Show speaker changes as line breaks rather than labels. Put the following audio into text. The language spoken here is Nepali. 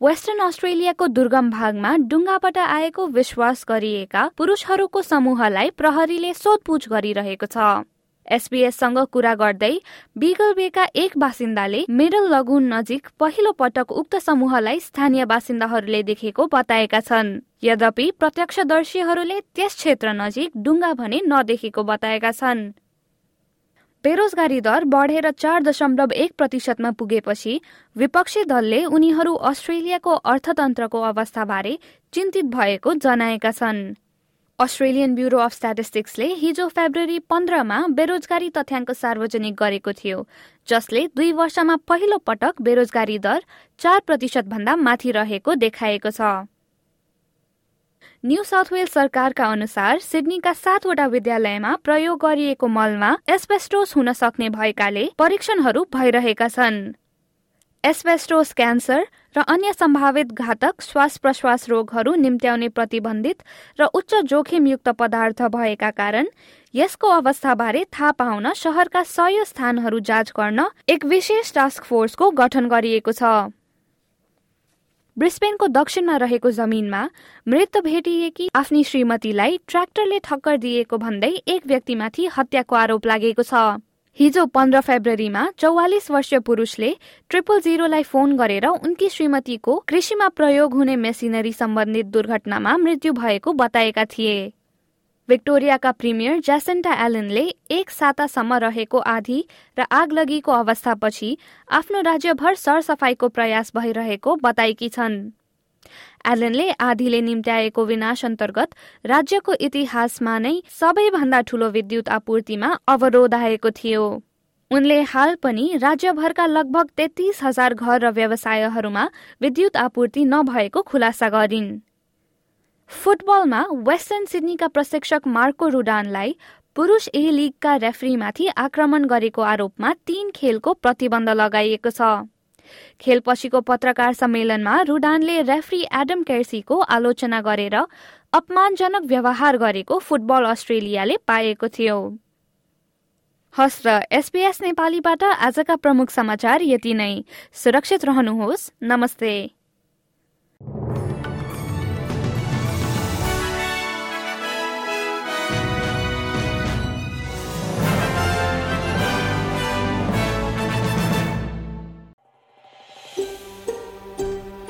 वेस्टर्न अस्ट्रेलियाको दुर्गम भागमा डुङ्गाबाट आएको विश्वास गरिएका पुरुषहरूको समूहलाई प्रहरीले सोधपुछ गरिरहेको छ। एसबीएससँग कुरा गर्दै बिगल बेका एक बासिन्दाले मिडल लगुन नजिक पहिलो पटक उक्त समूहलाई स्थानीय बासिन्दाहरूले देखेको बताएका छन्। यद्यपि प्रत्यक्षदर्शीहरूले त्यस क्षेत्र नजिक डुङ्गा भने नदेखेको बताएका छन्। बेरोजगारी दर बढेर चार दशमलव एक प्रतिशतमा पुगेपछि विपक्षी दलले उनीहरू अस्ट्रेलियाको अर्थतन्त्रको अवस्थाबारे चिन्तित भएको जनाएका छन्। अस्ट्रेलियन ब्युरो अफ स्ट्याटिस्टिक्सले हिजो फेब्रुअरी पन्ध्रमा बेरोजगारी तथ्याङ्क सार्वजनिक गरेको थियो जसले दुई वर्षमा पहिलो पटक बेरोजगारी दर चार प्रतिशत भन्दा माथि रहेको देखाएको छ। न्यू साउथ वेल्स सरकारका अनुसार सिडनीका सातवटा विद्यालयमा प्रयोग गरिएको मलमा एस्पेस्टोस हुन सक्ने भएकाले परीक्षणहरू भइरहेका छन्। एस्पेस्टोस क्यान्सर र अन्य सम्भावित घातक श्वास प्रश्वास रोगहरू निम्त्याउने प्रतिबन्धित र उच्च जोखिमयुक्त पदार्थ भएका कारण यसको अवस्थाबारे थाहा पाउन शहरका सय स्थानहरू जाँच गर्न एक विशेष टास्क फोर्सको गठन गरिएको छ। ब्रिस्पेनको दक्षिणमा रहेको जमिनमा मृत भेटिएकी आफ्नी श्रीमतीलाई ट्र्याक्टरले ठक्कर दिएको भन्दै एक व्यक्तिमाथि हत्याको आरोप लागेको छ। हिजो पन्ध्र फेब्रुअरीमा चौवालिस वर्षीय पुरुषले ट्रिपल जिरोलाई फोन गरेर उनकी श्रीमतीको कृषिमा प्रयोग हुने मेसिनरी सम्बन्धित दुर्घटनामा मृत्यु भएको बताएका थिए। भिक्टोरियाका प्रिमियर ज्यासेन्टा एलनले एक सातासम्म रहेको आधी र आगलगीको अवस्थापछि आफ्नो राज्यभर सरसफाईको प्रयास भइरहेको बताएकी छन्। एलनले आधीले निम्त्याएको विनाश अन्तर्गत राज्यको इतिहासमा नै सबैभन्दा ठूलो विद्युत आपूर्तिमा अवरोध आएको थियो। उनले हाल पनि राज्यभरका लगभग तेत्तीस हजार घर र व्यवसायहरूमा विद्युत आपूर्ति नभएको खुलासा गरिन्। फुटबलमा वेस्टर्न सिडनीका प्रशिक्षक मार्को रुडानलाई पुरुष ए लिगका रेफ्रीमाथि आक्रमण गरेको आरोपमा तीन खेलको प्रतिबन्ध लगाइएको छ। खेलपछिको पत्रकार सम्मेलनमा रुडानले रेफ्री एडम केर्सीको आलोचना गरेर अपमानजनक व्यवहार गरेको फुटबल अस्ट्रेलियाले पाएको थियो। हस् र एसपीएस नेपालीबाट आजका प्रमुख समाचार यति नै। सुरक्षित रहनुहोस्। नमस्ते।